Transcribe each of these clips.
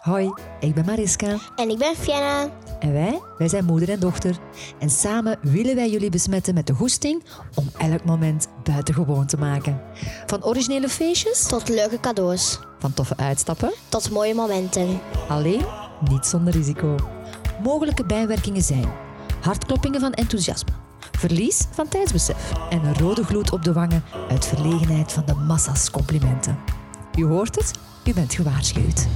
Hoi, ik ben Mariska. En ik ben Fianna. En wij, wij zijn moeder en dochter. En samen willen wij jullie besmetten met de goesting om elk moment buitengewoon te maken. Van originele feestjes, Tot leuke cadeaus. van toffe uitstappen, Tot mooie momenten. alleen niet zonder risico. Mogelijke bijwerkingen zijn hartkloppingen van enthousiasme, verlies van tijdsbesef en een rode gloed op de wangen uit verlegenheid van de massa's complimenten. U hoort het, u bent gewaarschuwd.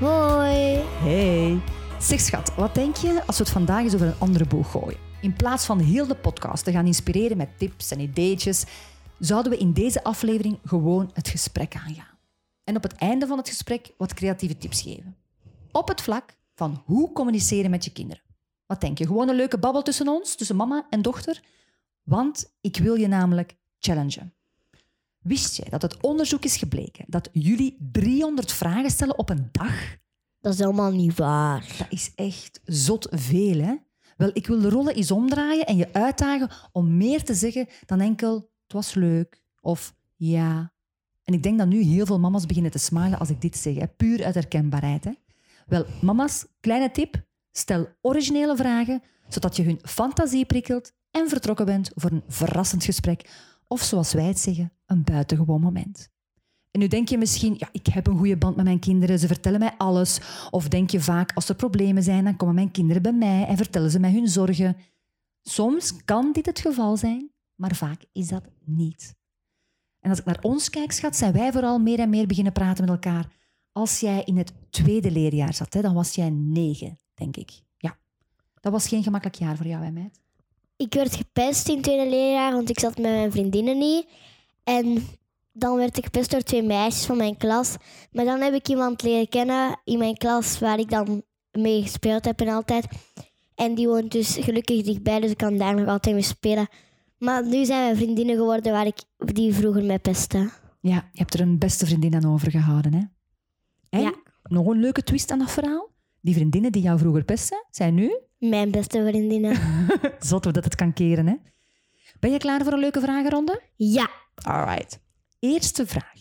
Hoi. Hey. Zeg schat, wat denk je als we het vandaag eens over een andere boeg gooien? In plaats van heel de podcast te gaan inspireren met tips en ideetjes, zouden we in deze aflevering gewoon het gesprek aangaan. En op het einde van het gesprek wat creatieve tips geven. Op het vlak van hoe communiceren met je kinderen. Wat denk je? Gewoon een leuke babbel tussen ons, tussen mama en dochter? Want ik wil je namelijk challengen. Wist jij dat het onderzoek is gebleken dat jullie 300 vragen stellen op een dag? Dat is helemaal niet waar. Dat is echt zot veel, hè? Wel, ik wil de rollen eens omdraaien en je uitdagen om meer te zeggen dan enkel het was leuk of ja. En ik denk dat nu heel veel mama's beginnen te smilen als ik dit zeg, hè? puur uit herkenbaarheid. Hè? Wel, mama's, kleine tip, stel originele vragen, zodat je hun fantasie prikkelt en vertrokken bent voor een verrassend gesprek of zoals wij het zeggen, een buitengewoon moment. En nu denk je misschien, ja, ik heb een goede band met mijn kinderen, ze vertellen mij alles. Of denk je vaak, als er problemen zijn, dan komen mijn kinderen bij mij en vertellen ze mij hun zorgen. Soms kan dit het geval zijn, maar vaak is dat niet. En als ik naar ons kijk, schat, zijn wij vooral meer en meer beginnen praten met elkaar. Als jij in het tweede leerjaar zat, hè, dan was jij negen, denk ik. Ja, dat was geen gemakkelijk jaar voor jou, hè, meid? Ik werd gepest in tweede leerjaar, want ik zat met mijn vriendinnen niet. En dan werd ik gepest door twee meisjes van mijn klas. Maar dan heb ik iemand leren kennen in mijn klas waar ik dan mee gespeeld heb en altijd. En die woont dus gelukkig dichtbij, dus ik kan daar nog altijd mee spelen. Maar nu zijn we vriendinnen geworden waar ik, die vroeger mij pestte. Ja, je hebt er een beste vriendin aan overgehouden, hè? En Ja. nog een leuke twist aan dat verhaal. Die vriendinnen die jou vroeger pesten, zijn nu Mijn beste vriendinnen. zot hoe dat het kan keren, hè? Ben je klaar voor een leuke vragenronde? ja. Alright. Eerste vraag.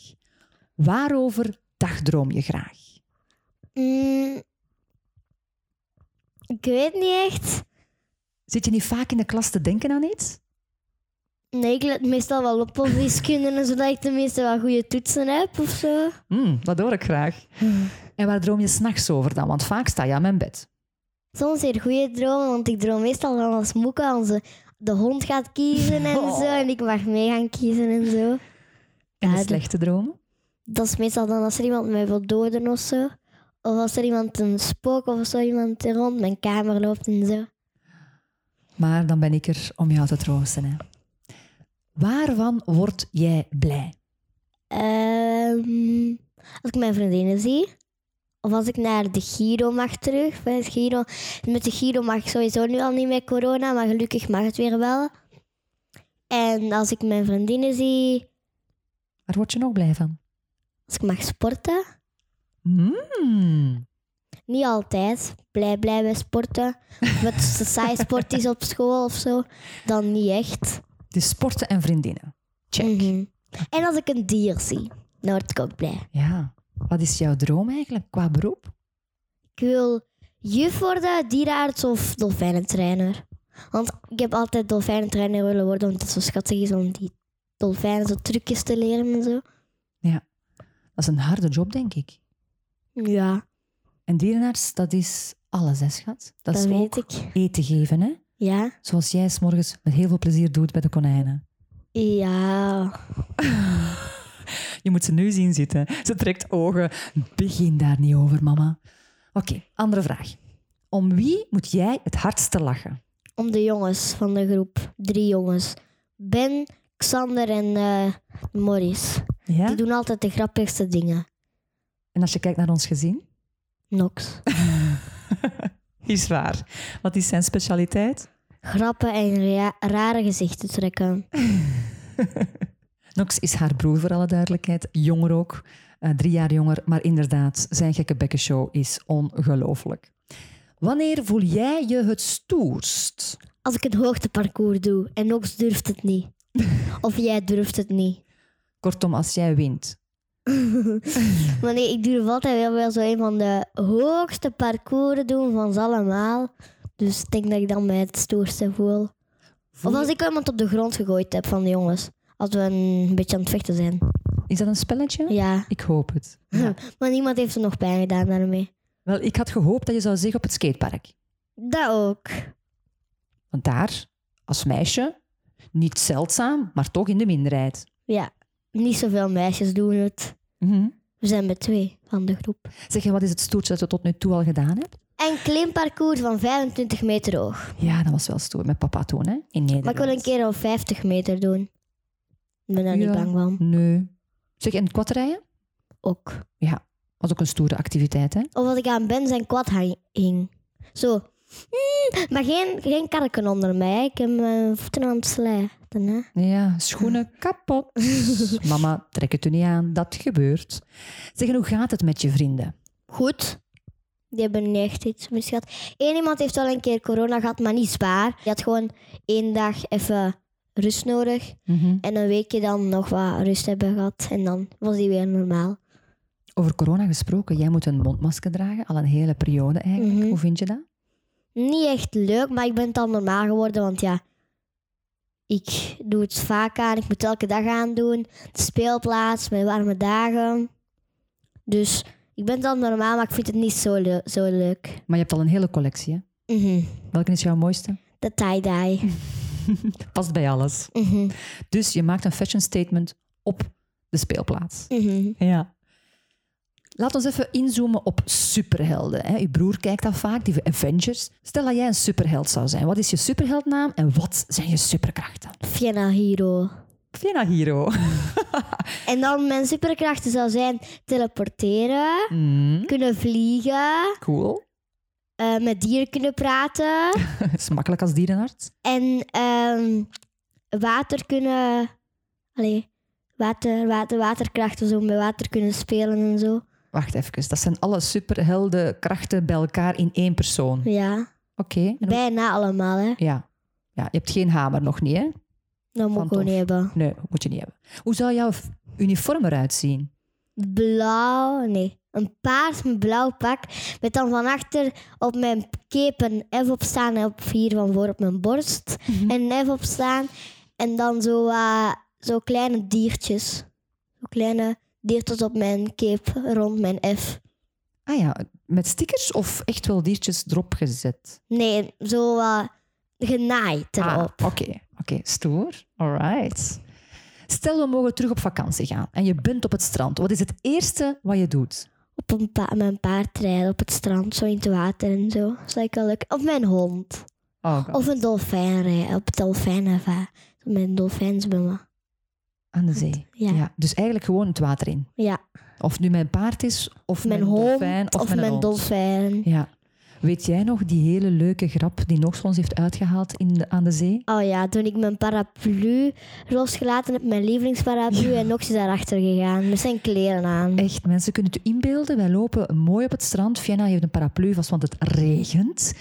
Waarover dagdroom je graag? Mm, ik weet niet echt. Zit je niet vaak in de klas te denken aan iets? Nee, ik let meestal wel op op wiskunde zodat ik tenminste wel goede toetsen heb of zo. Hmm, dat hoor ik graag. En waar droom je s'nachts over dan? Want vaak sta je aan mijn bed. Soms weer goede dromen, want ik droom meestal van als Moeka onze de hond gaat kiezen en Oh. zo. En ik mag mee gaan kiezen en zo. En Ja, de dat- slechte dromen? Dat is meestal dan als er iemand mij wil doden of zo. Of als er iemand een spook of zo iemand rond mijn kamer loopt en zo. Maar dan ben ik er om jou te troosten. Hè. Waarvan word jij blij? Ehm, als ik mijn vriendinnen zie. Of als ik naar de Giro mag terug. Bij het Giro. Met de Giro mag ik sowieso nu al niet met corona, maar gelukkig mag het weer wel. En als ik mijn vriendinnen zie, Waar word je nog blij van? als ik mag sporten. Hmm. Niet altijd. Blij, blij bij sporten. Of het saai sport is op school of zo. Dan niet echt. Dus sporten en vriendinnen. Check. Mhm. En als ik een dier zie, dan word ik ook blij. Ja. Wat is jouw droom eigenlijk qua beroep? Ik wil juf worden, dierenarts of dolfijnentrainer. Want ik heb altijd dolfijnentrainer willen worden, omdat het zo schattig is om die dolfijnen zo trucjes te leren en zo. Dat is een harde job, denk ik. Ja, En dierenarts, dat is alles, hè, schat? Dat, dat is weet ik. eten geven, hè? Ja. Zoals jij s morgens met heel veel plezier doet bij de konijnen. Ja. Je moet ze nu zien zitten. Ze trekt ogen. Begin daar niet over, mama. Oké, andere vraag. Om wie moet jij het hardste lachen? Om de jongens van de groep. Drie jongens. Ben, Xander en eh Maurice. Ja? Die doen altijd de grappigste dingen. En als je kijkt naar ons gezin? Nox. Is waar. Wat is zijn specialiteit? Grappen en rare gezichten trekken. Nox is haar broer, voor alle duidelijkheid. Jonger ook. eh, drie jaar jonger. Maar inderdaad, zijn gekke bekkenshow is ongelooflijk. Wanneer voel jij je het stoerst? Als ik een hoogteparcours doe en Nox durft het niet. Of jij durft het niet. Kortom, als jij wint. Maar nee, ik durf altijd wel, wel zo een van de hoogste parcours doen van ze allemaal. Dus ik denk dat ik dan mij het stoerste voel. Voel Of als ik iemand op de grond gegooid heb van de jongens. Als we een beetje aan het vechten zijn. Is dat een spelletje? Ja. Ik hoop het. Maar niemand heeft er nog pijn gedaan daarmee. Wel, ik had gehoopt dat je zou zeggen op het skatepark. Dat ook. Want daar, als meisje, niet zeldzaam, maar toch in de minderheid. Ja. Niet zoveel meisjes doen het. Mhm. We zijn met twee van de groep. Zeg je, wat is het stoertste dat je tot nu toe al gedaan hebt? En klimparcours van 25 meter hoog. Ja, dat was wel stoer met papa toen, hè? In Nederland. Maar ik wil een keer op 50 meter doen. Ik ben daar Ja. niet bang van. Nee. Zeg, en het quadrijden? Ook. was ook een stoere activiteit, hè? Of als ik aan Ben zijn hang- hing. Zo. Mm, maar geen, geen karken onder mij. Ik heb mijn voeten aan het slijten. Hè. Ja, schoenen kapot. Mama, trek het u niet aan, dat gebeurt. Zeg, en hoe gaat het met je vrienden? Goed. Die hebben niet echt iets mis gehad. Eén iemand heeft wel een keer corona gehad, maar niet zwaar. Die had gewoon één dag even rust nodig. Mhm. En een weekje dan nog wat rust hebben gehad. En dan was die weer normaal. Over corona gesproken, jij moet een mondmasker dragen, al een hele periode eigenlijk. Mhm. Hoe vind je dat? Niet echt leuk, maar ik ben dan normaal geworden. Want ja, ik doe het vaak aan. Ik moet elke dag aandoen. De speelplaats, mijn warme dagen. Dus ik ben dan normaal, maar ik vind het niet zo, zo leuk. Maar je hebt al een hele collectie, hè? Mhm. Welke is jouw mooiste? De tie-dye. Past bij alles. Mhm. Dus je maakt een fashion statement op de speelplaats. Mhm. Ja. Laat ons even inzoomen op superhelden. Hè. Je broer kijkt dat vaak, die Avengers. Stel dat jij een superheld zou zijn. Wat is je superheldnaam en wat zijn je superkrachten? Fiona Hero. Fiona Hero. En dan mijn superkrachten zou zijn teleporteren, Mm, kunnen vliegen, cool. Eh, met dieren kunnen praten is makkelijk als dierenarts. en ehm, water kunnen... Allee, water, water, waterkrachten, zo met water kunnen spelen en zo. Wacht even, dat zijn alle superheldenkrachten bij elkaar in één persoon. Ja, Oké. bijna allemaal, hè. Ja. ja. Je hebt geen hamer nog niet, hè? Dat moet ik gewoon tof. niet hebben. Nee, moet je niet hebben. Hoe zou jouw uniform eruit zien? Blauw, nee. Een paars met blauw pak. Met dan van achter op mijn cape een F op staan en op hier van voor op mijn borst. En een F op staan. En dan zo, eh, zo kleine diertjes. Zo kleine diertjes op mijn cape rond mijn F. Ah ja, met stickers of echt wel diertjes erop gezet? Nee, zo eh, genaaid Ah, erop. Oké, oké, stoer. Alright. Stel, we mogen terug op vakantie gaan en je bent op het strand. Wat is het eerste wat je doet? Op een pa mijn paard rijden op het strand, zo in het water en zo. Dat leuk. Of mijn hond. Oh. Of een dolfijn rijden, op dolfijnen. Met een dolfijn zwemmen. Aan de zee. Ja. Dus eigenlijk gewoon het water in. Ja, Of nu mijn paard is, of mijn mijn hond dolfijn, of, of, mijn, mijn dolfijn. Ja. Weet jij nog die hele leuke grap die nog ons heeft uitgehaald in de, aan de zee? Oh ja, toen ik mijn paraplu losgelaten heb, mijn lievelingsparaplu, en Nox is daarachter gegaan met zijn kleren aan. Echt, mensen kunnen het u inbeelden. Wij lopen mooi op het strand. Vienna heeft een paraplu vast, want het regent.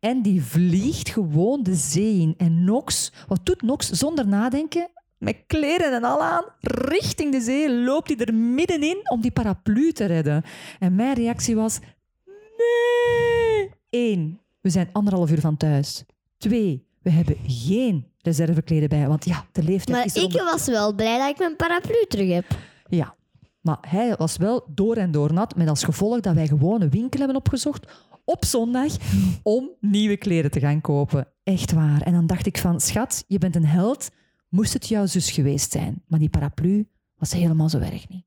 En die vliegt gewoon de zee in. En Nox, wat doet Nox zonder nadenken? Met kleren en al aan, richting de zee, loopt hij er middenin om die paraplu te redden. En mijn reactie was: nee! Eén, we zijn anderhalf uur van thuis. Twee, we hebben geen reservekleden bij, want ja, de leeftijd Maar is er ik onder- was wel blij dat ik mijn paraplu terug heb. ja, maar hij was wel door en door nat, met als gevolg dat wij gewoon een winkel hebben opgezocht op zondag om nieuwe kleren te gaan kopen. Echt waar. En dan dacht ik van, schat, je bent een held. Moest het jouw zus geweest zijn. Maar die paraplu was helemaal zo erg niet.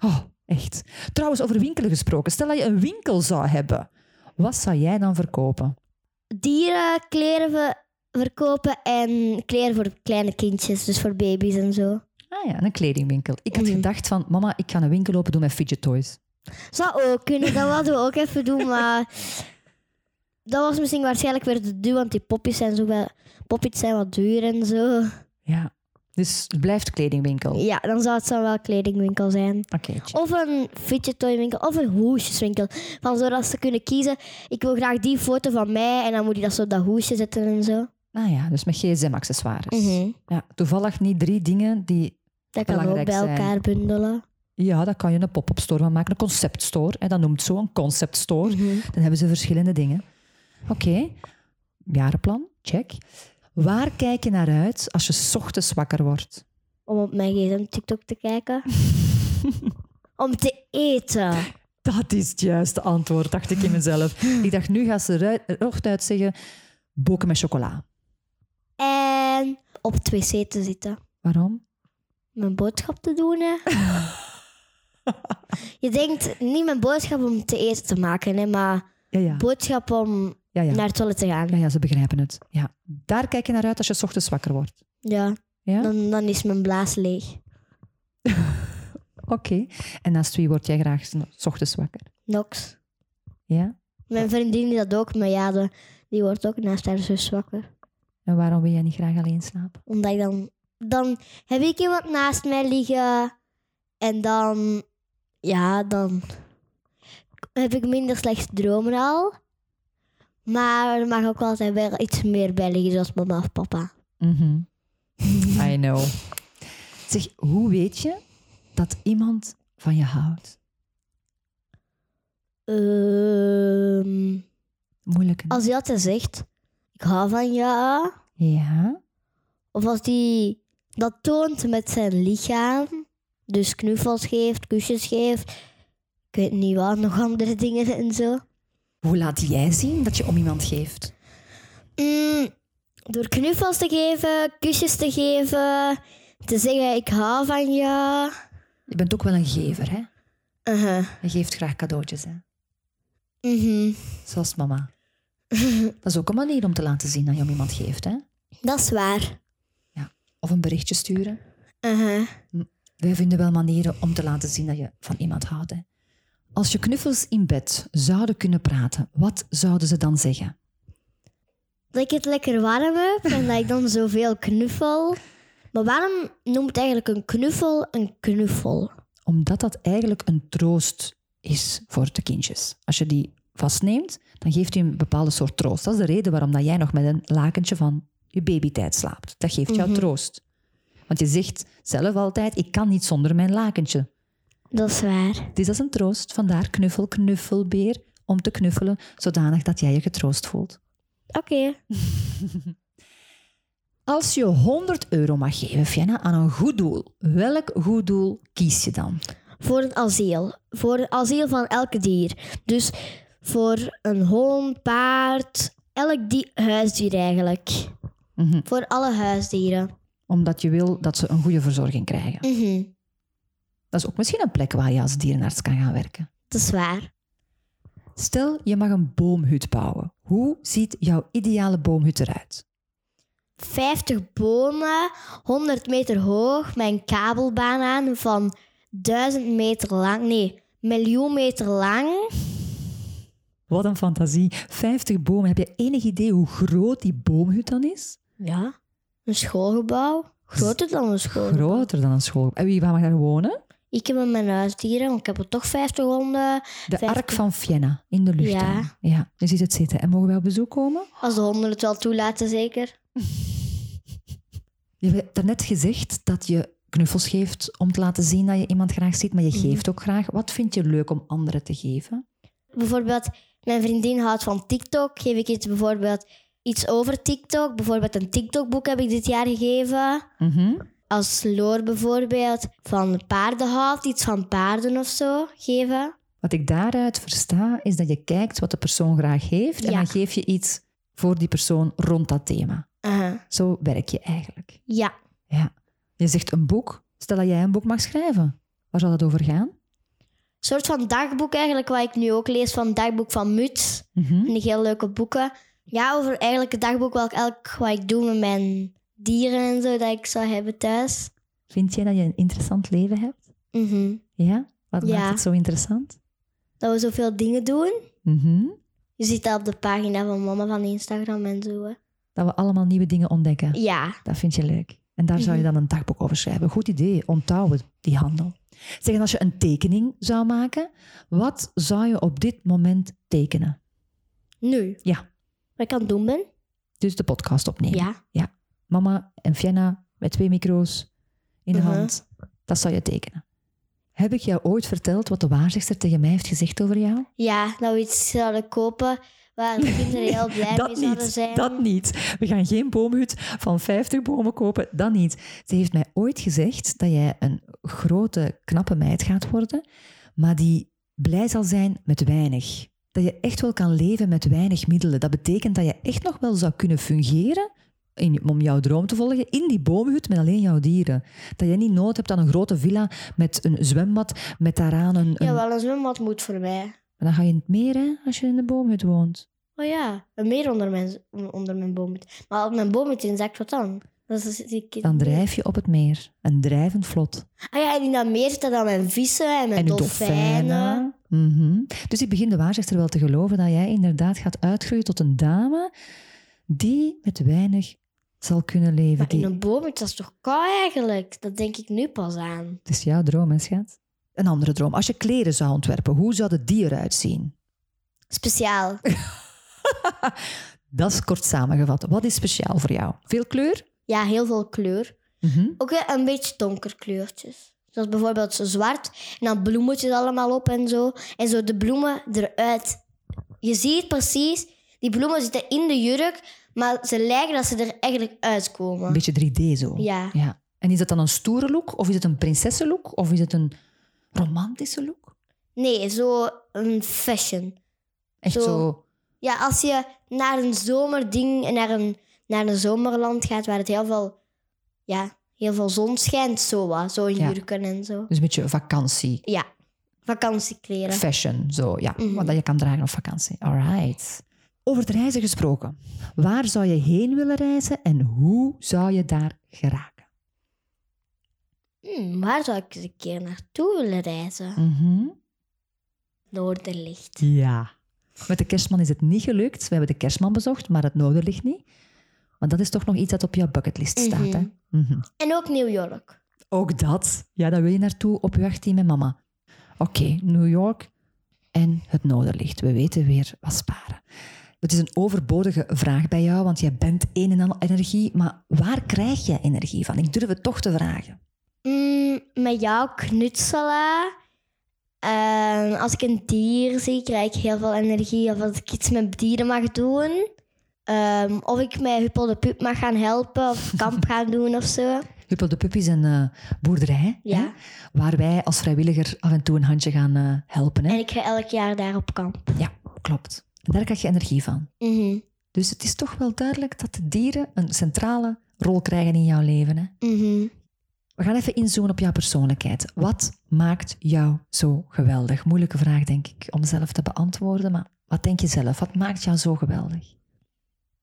Oh, echt. Trouwens, over winkelen gesproken. Stel dat je een winkel zou hebben. Wat zou jij dan verkopen? Dieren, kleren ver- verkopen en kleren voor kleine kindjes, dus voor baby's en zo. Ah ja, een kledingwinkel. Ik had Mhm. gedacht van, mama, ik ga een winkel open doen met fidget toys. Zou ook kunnen, dat wilden we ook even doen, maar dat was misschien waarschijnlijk weer te duur, want die poppies zijn, zo wel, poppies zijn wat duur en zo. Ja. Dus het blijft kledingwinkel. Ja, dan zou het zo wel een kledingwinkel zijn. Check. Of een fidget toy winkel. Of een hoesjeswinkel. Van zodat ze kunnen kiezen. Ik wil graag die foto van mij. En dan moet je dat zo op dat hoesje zetten en zo. Ah ja, dus met gsm-accessoires. Mhm. ja, toevallig niet drie dingen die... Dat kan ook bij zijn. elkaar bundelen. Ja, daar kan je een pop-up store van maken. Een concept store. En dat noemt zo een concept store. Mhm. Dan hebben ze verschillende dingen. Oké, jarenplan, check. Waar kijk je naar uit als je 's ochtends wakker wordt? Om op mijn gsm TikTok te kijken. Om te eten. Dat is het juiste antwoord, dacht ik in mezelf. Ik dacht, nu gaat ze eruit- er echt uit zeggen, boken met chocola. En op het wc te zitten. Waarom? Mijn boodschap te doen, hè. Je denkt niet mijn boodschap om te eten te maken, hè, maar Ja, ja. boodschap om ja, ja. naar het toilet te gaan. ja, ja ze begrijpen het. Ja. Daar kijk je naar uit als je 's ochtends wakker wordt. Ja, Ja? dan, dan is mijn blaas leeg. Oké. En naast wie word jij graag 's ochtends wakker? Nox. Ja? Mijn vriendin die dat ook, maar ja, de- die wordt ook naast haar zus wakker. En waarom wil jij niet graag alleen slapen? Omdat ik dan... Dan heb ik iemand naast mij liggen. En dan... Ja, dan heb ik minder slechte dromen al. Maar er mag ook altijd wel iets meer liggen, zoals mama of papa. Mhm. I know. Zeg, hoe weet je dat iemand van je houdt? Ehm, Moeilijk. hè? als hij altijd zegt, ik hou van jou. Ja. Of als hij dat toont met zijn lichaam. Dus knuffels geeft, kusjes geeft. Ik weet niet wat, nog andere dingen en zo. Hoe laat jij zien dat je om iemand geeft? Mm, door knuffels te geven, kusjes te geven, te zeggen ik hou van jou. Je bent ook wel een gever, hè? Uh-huh. Je geeft graag cadeautjes, hè? Mhm. Zoals mama. Dat is ook een manier om te laten zien dat je om iemand geeft, hè? Dat is waar. Of een berichtje sturen. Uh-huh. Wij vinden wel manieren om te laten zien dat je van iemand houdt, hè? Als je knuffels in bed zouden kunnen praten, wat zouden ze dan zeggen? Dat ik het lekker warm heb en dat ik dan zoveel knuffel. Maar waarom noemt eigenlijk een knuffel een knuffel? Omdat dat eigenlijk een troost is voor de kindjes. Als je die vastneemt, dan geeft hij een bepaalde soort troost. Dat is de reden waarom dat jij nog met een lakentje van je babytijd slaapt. Dat geeft jou troost. Want je zegt zelf altijd, ik kan niet zonder mijn lakentje. Dat is waar. Het is als een troost, vandaar knuffel, knuffelbeer, om te knuffelen, zodanig dat jij je getroost voelt. Oké. Als je 100 euro mag geven, Fianna, aan een goed doel, welk goed doel kies je dan? Voor een asiel. Voor een asiel van elke dier. Dus voor een hond, paard, elk die huisdier eigenlijk. Mhm. Voor alle huisdieren. Omdat je wil dat ze een goede verzorging krijgen. Mhm. Dat is ook misschien een plek waar je als dierenarts kan gaan werken. Dat is waar. Stel, je mag een boomhut bouwen. Hoe ziet jouw ideale boomhut eruit? 50 bomen, 100 meter hoog, met een kabelbaan aan van 1000 meter lang. Nee, miljoen meter lang. Wat een fantasie. 50 bomen. Heb je enig idee hoe groot die boomhut dan is? Ja. Een schoolgebouw. Groter dan een schoolgebouw. Groter dan een school. En wie mag daar wonen? Ik heb met mijn huisdieren, want ik heb er toch 50 honden. De 50. Ark van Vienna in de lucht. Ja. ja. Je ziet het zitten. En mogen wij op bezoek komen? Als de honden het wel toelaten, zeker. Je hebt daarnet gezegd dat je knuffels geeft om te laten zien dat je iemand graag ziet, maar je geeft ook graag. Wat vind je leuk om anderen te geven? Bijvoorbeeld, mijn vriendin houdt van TikTok. Geef ik iets bijvoorbeeld iets over TikTok. Bijvoorbeeld een TikTok-boek heb ik dit jaar gegeven. Mhm. Als Loor bijvoorbeeld van paarden houdt, iets van paarden of zo geven. Wat ik daaruit versta, is dat je kijkt wat de persoon graag heeft en dan geef je iets voor die persoon rond dat thema. Zo werk je eigenlijk. Ja, Ja. Je zegt een boek. Stel dat jij een boek mag schrijven. Waar zal dat over gaan? een soort van dagboek eigenlijk, wat ik nu ook lees van het dagboek van Muts. Mhm. Vind ik heel leuke boeken. Ja, over eigenlijk het dagboek wat ik, elk, wat ik doe met mijn dieren en zo, dat ik zou hebben thuis. Vind jij dat je een interessant leven hebt? Mhm. Ja? Wat Ja. maakt het zo interessant? Dat we zoveel dingen doen. Mhm. Je ziet dat op de pagina van mama van Instagram en zo. hè. Dat we allemaal nieuwe dingen ontdekken. Ja, Dat vind je leuk. En daar zou je dan een dagboek over schrijven. Goed idee, onthoud het, die handel. Zeg, en als je een tekening zou maken, wat zou je op dit moment tekenen? Nu. Ja, Wat ik aan het doen ben? dus de podcast opnemen. Ja. Mama en Fienna met twee micro's in de Mhm. hand. Dat zou je tekenen. Heb ik jou ooit verteld wat de waarzegster tegen mij heeft gezegd over jou? Ja, dat we iets zouden kopen waar de kinderen heel blij mee Dat zouden niet, zijn. dat niet. We gaan geen boomhut van 50 bomen kopen, dat niet. Ze heeft mij ooit gezegd dat jij een grote, knappe meid gaat worden, maar die blij zal zijn met weinig. Dat je echt wel kan leven met weinig middelen. Dat betekent dat je echt nog wel zou kunnen fungeren in, om jouw droom te volgen in die boomhut met alleen jouw dieren. Dat je niet nood hebt aan een grote villa met een zwembad, met daaraan een... een Ja, wel een zwembad moet voor mij. Maar dan ga je in het meer hè, als je in de boomhut woont. Oh ja, een meer onder mijn, onder mijn boom. Maar als mijn boom het inzakt, wat dan? Dan, is- ik, Dan drijf je op het meer. Een drijvend vlot. Ah ja, en in dat meer zitten dan mijn vissen en mijn En de dolfijnen. dolfijnen. Mhm. Dus ik begin de waarzegster wel te geloven dat jij inderdaad gaat uitgroeien tot een dame die met weinig zal kunnen leven. Maar in Die... een boom, dat is toch koud eigenlijk? Dat denk ik nu pas aan. Het is jouw droom, hè, schat? Een andere droom. Als je kleren zou ontwerpen, hoe zou het die eruit zien? Speciaal. Dat is kort samengevat. Wat is speciaal voor jou? Veel kleur? Ja, heel veel kleur. Mhm. Ook een beetje donker kleurtjes. Zoals bijvoorbeeld zo zwart. En dan bloemetjes allemaal op en zo. En zo de bloemen eruit. Je ziet precies, die bloemen zitten in de jurk, maar ze lijken dat ze er eigenlijk uitkomen. Een beetje 3D zo. Ja. ja. En is het dan een stoere look? Of is het een prinsessenlook? Of is het een romantische look? Nee, zo een fashion. Echt Zo. zo... Ja, als je naar een zomerding, naar een, naar een zomerland gaat waar het heel veel, ja, heel veel zon schijnt, zo wat. Zo Ja. jurken en zo. Dus een beetje vakantie. Ja, vakantiekleren. Fashion, zo, ja. Mhm. Wat dat je kan dragen op vakantie. Alright. Over het reizen gesproken. Waar zou je heen willen reizen en hoe zou je daar geraken? Hmm, waar zou ik eens een keer naartoe willen reizen? Mhm. Noorderlicht. Ja. Met de kerstman is het niet gelukt. We hebben de kerstman bezocht, maar het noorderlicht niet. Want dat is toch nog iets dat op jouw bucketlist staat, hè? Mhm. En ook New York. Ook dat. Ja, daar wil je naartoe op je 18 met mama. Oké, New York en het noorderlicht. We weten weer wat sparen. Het is een overbodige vraag bij jou, want jij bent een en al energie. Maar waar krijg je energie van? Ik durf het toch te vragen. Mm, met jou knutselen. En als ik een dier zie, krijg ik heel veel energie. Of als ik iets met dieren mag doen. Ehm, of ik met Huppel de Pup mag gaan helpen of kamp gaan doen of zo. Huppel de Pup is een eh, boerderij Ja. hè, waar wij als vrijwilliger af en toe een handje gaan eh, helpen. Hè? En ik ga elk jaar daar op kamp. Ja, klopt. Daar krijg je energie van. Mhm, Dus het is toch wel duidelijk dat de dieren een centrale rol krijgen in jouw leven. Hè? mhm. We gaan even inzoomen op jouw persoonlijkheid. Wat maakt jou zo geweldig? Moeilijke vraag, denk ik, om zelf te beantwoorden. Maar wat denk je zelf? Wat maakt jou zo geweldig?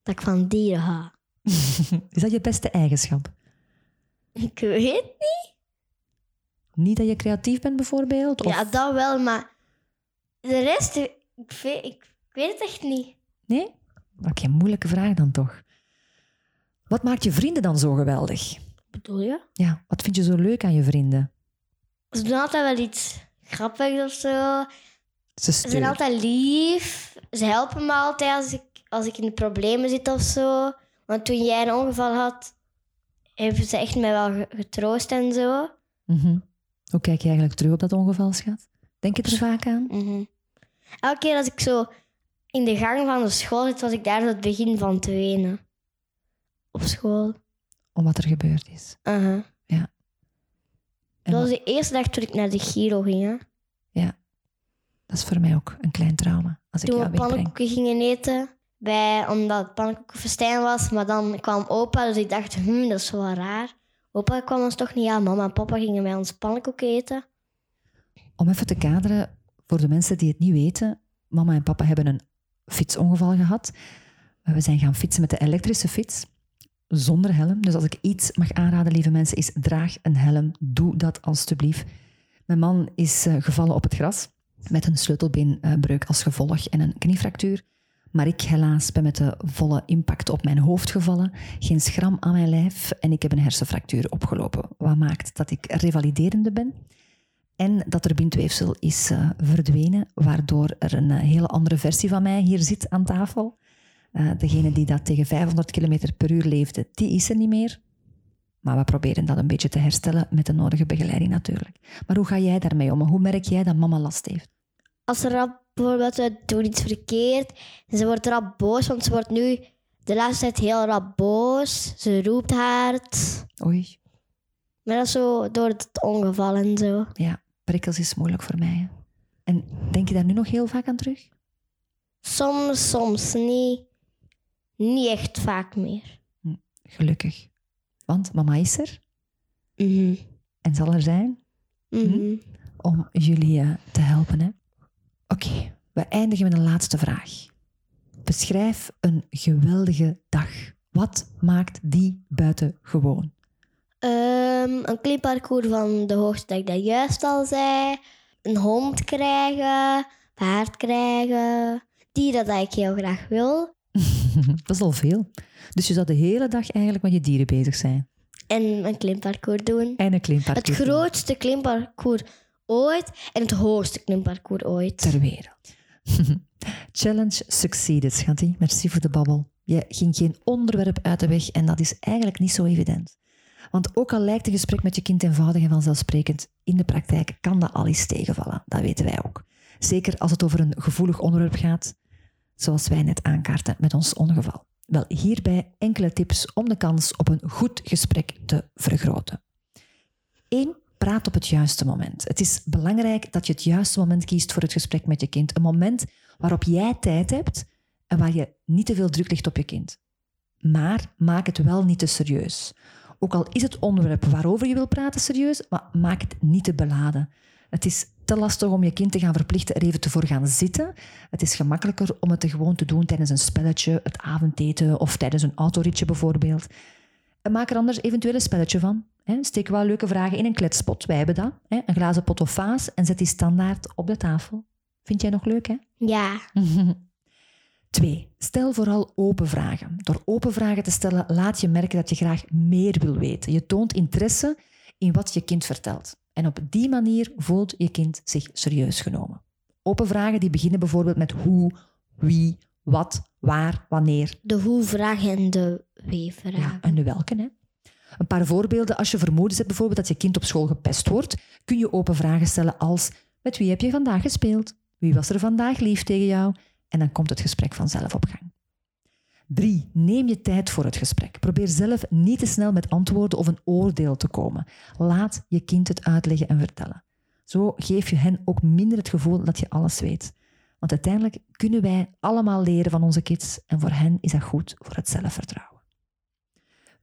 Dat ik van dieren hou. Is dat je beste eigenschap? Ik weet niet. Niet dat je creatief bent, bijvoorbeeld? Of... Ja, dat wel, maar de rest, ik weet, ik weet het echt niet. Nee? Oké, moeilijke vraag dan toch. Wat maakt je vrienden dan zo geweldig? Bedoel je? Ja, wat vind je zo leuk aan je vrienden? Ze doen altijd wel iets grappigs of zo. Ze Ze zijn altijd lief. Ze helpen me altijd als ik, als ik in de problemen zit of zo. Want toen jij een ongeval had, hebben ze echt mij wel ge- getroost en zo. Mhm. Hoe kijk je eigenlijk terug op dat ongeval, schat? Denk je er vaak aan? Mhm. Elke keer als ik zo in de gang van de school was ik daar het begin van te wenen. Op school. Om wat er gebeurd is. Uh-huh. En Dat was de eerste dag toen ik naar de Giro ging. hè. dat is voor mij ook een klein trauma. Als ik Toen jou we pannenkoeken gingen eten. Bij, omdat het pannenkoekenfestijn was. Maar dan kwam opa, dus ik dacht, hm, dat is wel raar. Opa kwam ons toch niet aan. Mama en papa gingen bij ons pannenkoeken eten. Om even te kaderen, voor de mensen die het niet weten, mama en papa hebben een fietsongeval gehad. We zijn gaan fietsen met de elektrische fiets, zonder helm. Dus als ik iets mag aanraden, lieve mensen, is draag een helm. Doe dat alstublieft. Mijn man is eh, gevallen op het gras met een sleutelbeenbreuk als gevolg en een kniefractuur. Maar ik helaas ben met de volle impact op mijn hoofd gevallen, geen schram aan mijn lijf en ik heb een hersenfractuur opgelopen. Wat maakt dat ik revaliderende ben en dat er bindweefsel is uh, verdwenen, waardoor er een uh, hele andere versie van mij hier zit aan tafel. Uh, degene die dat tegen 500 km per uur leefde, die is er niet meer. Maar we proberen dat een beetje te herstellen met de nodige begeleiding natuurlijk. Maar hoe ga jij daarmee om? Hoe merk jij dat mama last heeft? Als er bijvoorbeeld we doen iets verkeerd ze wordt rap boos, want ze wordt nu de laatste tijd heel rap boos. Ze roept hard. Oei. Maar dat is zo door het ongeval en zo. Ja, prikkels is moeilijk voor mij. En denk je daar nu nog heel vaak aan terug? Soms, soms niet. Niet echt vaak meer. Hm, gelukkig. Want mama is er. Mhm. En zal er zijn. Mhm. Om jullie uh, te helpen. Hè? Oké, we eindigen met een laatste vraag. Beschrijf een geweldige dag. Wat maakt die buitengewoon? Um, een klimparcours van de hoogte dat ik dat juist al zei. Een hond krijgen. Paard krijgen. Dieren dat ik heel graag wil. dat is al veel. Dus je zou de hele dag eigenlijk met je dieren bezig zijn. En een klimparcours doen. En een klimparcours Het grootste klimparcours ooit en het hoogste klimparcours ooit. Ter wereld. Challenge succeeded, schattie. Merci voor de babbel. Je ging geen onderwerp uit de weg en dat is eigenlijk niet zo evident. Want ook al lijkt een gesprek met je kind eenvoudig en vanzelfsprekend, in de praktijk kan dat al eens tegenvallen. Dat weten wij ook. Zeker als het over een gevoelig onderwerp gaat, zoals wij net aankaarten met ons ongeval. Wel, hierbij enkele tips om de kans op een goed gesprek te vergroten. 1. Praat op het juiste moment. Het is belangrijk dat je het juiste moment kiest voor het gesprek met je kind. Een moment waarop jij tijd hebt en waar je niet te veel druk ligt op je kind. Maar maak het wel niet te serieus. Ook al is het onderwerp waarover je wil praten serieus, maar maak het niet te beladen. Het is te lastig om je kind te gaan verplichten er even te voor gaan zitten. Het is gemakkelijker om het gewoon te doen tijdens een spelletje, het avondeten of tijdens een autoritje bijvoorbeeld. En maak er anders eventueel een spelletje van. Steek wel leuke vragen in een kletspot. Wij hebben dat. Een glazen pot of vaas en zet die standaard op de tafel. Vind jij nog leuk, hè? Ja. Twee, stel vooral open vragen. Door open vragen te stellen laat je merken dat je graag meer wil weten. Je toont interesse in wat je kind vertelt. En op die manier voelt je kind zich serieus genomen. Open vragen die beginnen bijvoorbeeld met hoe, wie, wat, waar, wanneer. De hoe-vragen en de wie-vragen. Ja, en de welke, hè? Een paar voorbeelden. Als je vermoedens hebt bijvoorbeeld dat je kind op school gepest wordt, kun je open vragen stellen als met wie heb je vandaag gespeeld? Wie was er vandaag lief tegen jou? En dan komt het gesprek vanzelf op gang. 3. Neem je tijd voor het gesprek. Probeer zelf niet te snel met antwoorden of een oordeel te komen. Laat je kind het uitleggen en vertellen. Zo geef je hen ook minder het gevoel dat je alles weet. Want uiteindelijk kunnen wij allemaal leren van onze kids en voor hen is dat goed voor het zelfvertrouwen.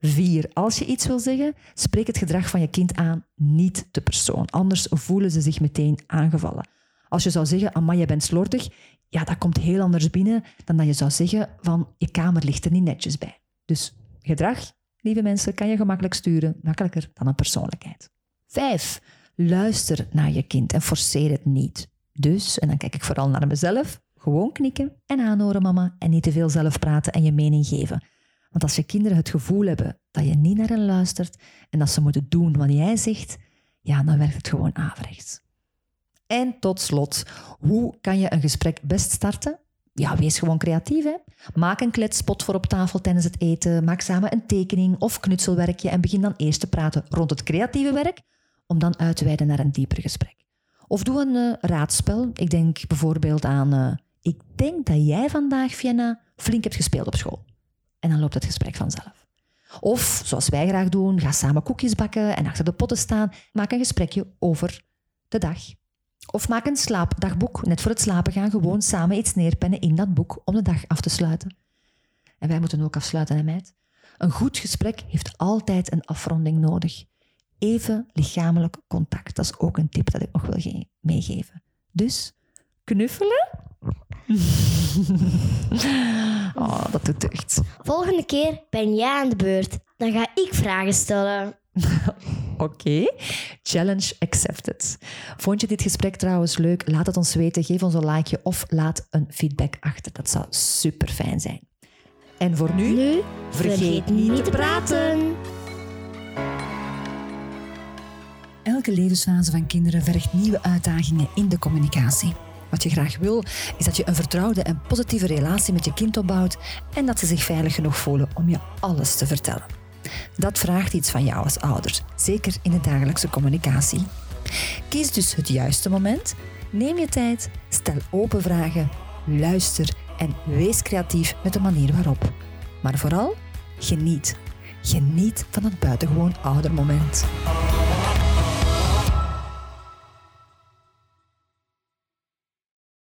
4. Als je iets wil zeggen, spreek het gedrag van je kind aan, niet de persoon. Anders voelen ze zich meteen aangevallen. Als je zou zeggen, Amma, je bent slordig, ja, dat komt heel anders binnen dan dat je zou zeggen van je kamer ligt er niet netjes bij. Dus gedrag, lieve mensen, kan je gemakkelijk sturen, makkelijker dan een persoonlijkheid. Vijf, luister naar je kind en forceer het niet. Dus, en dan kijk ik vooral naar mezelf, gewoon knikken en aanhoren mama en niet te veel zelf praten en je mening geven. Want als je kinderen het gevoel hebben dat je niet naar hen luistert en dat ze moeten doen wat jij zegt, ja, dan werkt het gewoon averechts. En tot slot, hoe kan je een gesprek best starten? Ja, wees gewoon creatief. Hè? Maak een kletspot voor op tafel tijdens het eten. Maak samen een tekening of knutselwerkje en begin dan eerst te praten rond het creatieve werk, om dan uit te wijden naar een dieper gesprek. Of doe een uh, raadspel. Ik denk bijvoorbeeld aan: uh, Ik denk dat jij vandaag, Vienna, flink hebt gespeeld op school. En dan loopt het gesprek vanzelf. Of, zoals wij graag doen, ga samen koekjes bakken en achter de potten staan. Maak een gesprekje over de dag. Of maak een slaapdagboek, net voor het slapen gaan, gewoon samen iets neerpennen in dat boek om de dag af te sluiten. En wij moeten ook afsluiten, hè meid? Een goed gesprek heeft altijd een afronding nodig. Even lichamelijk contact, dat is ook een tip dat ik nog wil meegeven. Dus, knuffelen? oh, dat doet deugd. Volgende keer ben jij aan de beurt. Dan ga ik vragen stellen. Oké, challenge accepted. Vond je dit gesprek trouwens leuk? Laat het ons weten. Geef ons een likeje of laat een feedback achter. Dat zou super fijn zijn. En voor nu, Nu, vergeet niet te praten. Elke levensfase van kinderen vergt nieuwe uitdagingen in de communicatie. Wat je graag wil, is dat je een vertrouwde en positieve relatie met je kind opbouwt en dat ze zich veilig genoeg voelen om je alles te vertellen. Dat vraagt iets van jou als ouder, zeker in de dagelijkse communicatie. Kies dus het juiste moment, neem je tijd, stel open vragen, luister en wees creatief met de manier waarop. Maar vooral, geniet. Geniet van het buitengewoon oudermoment.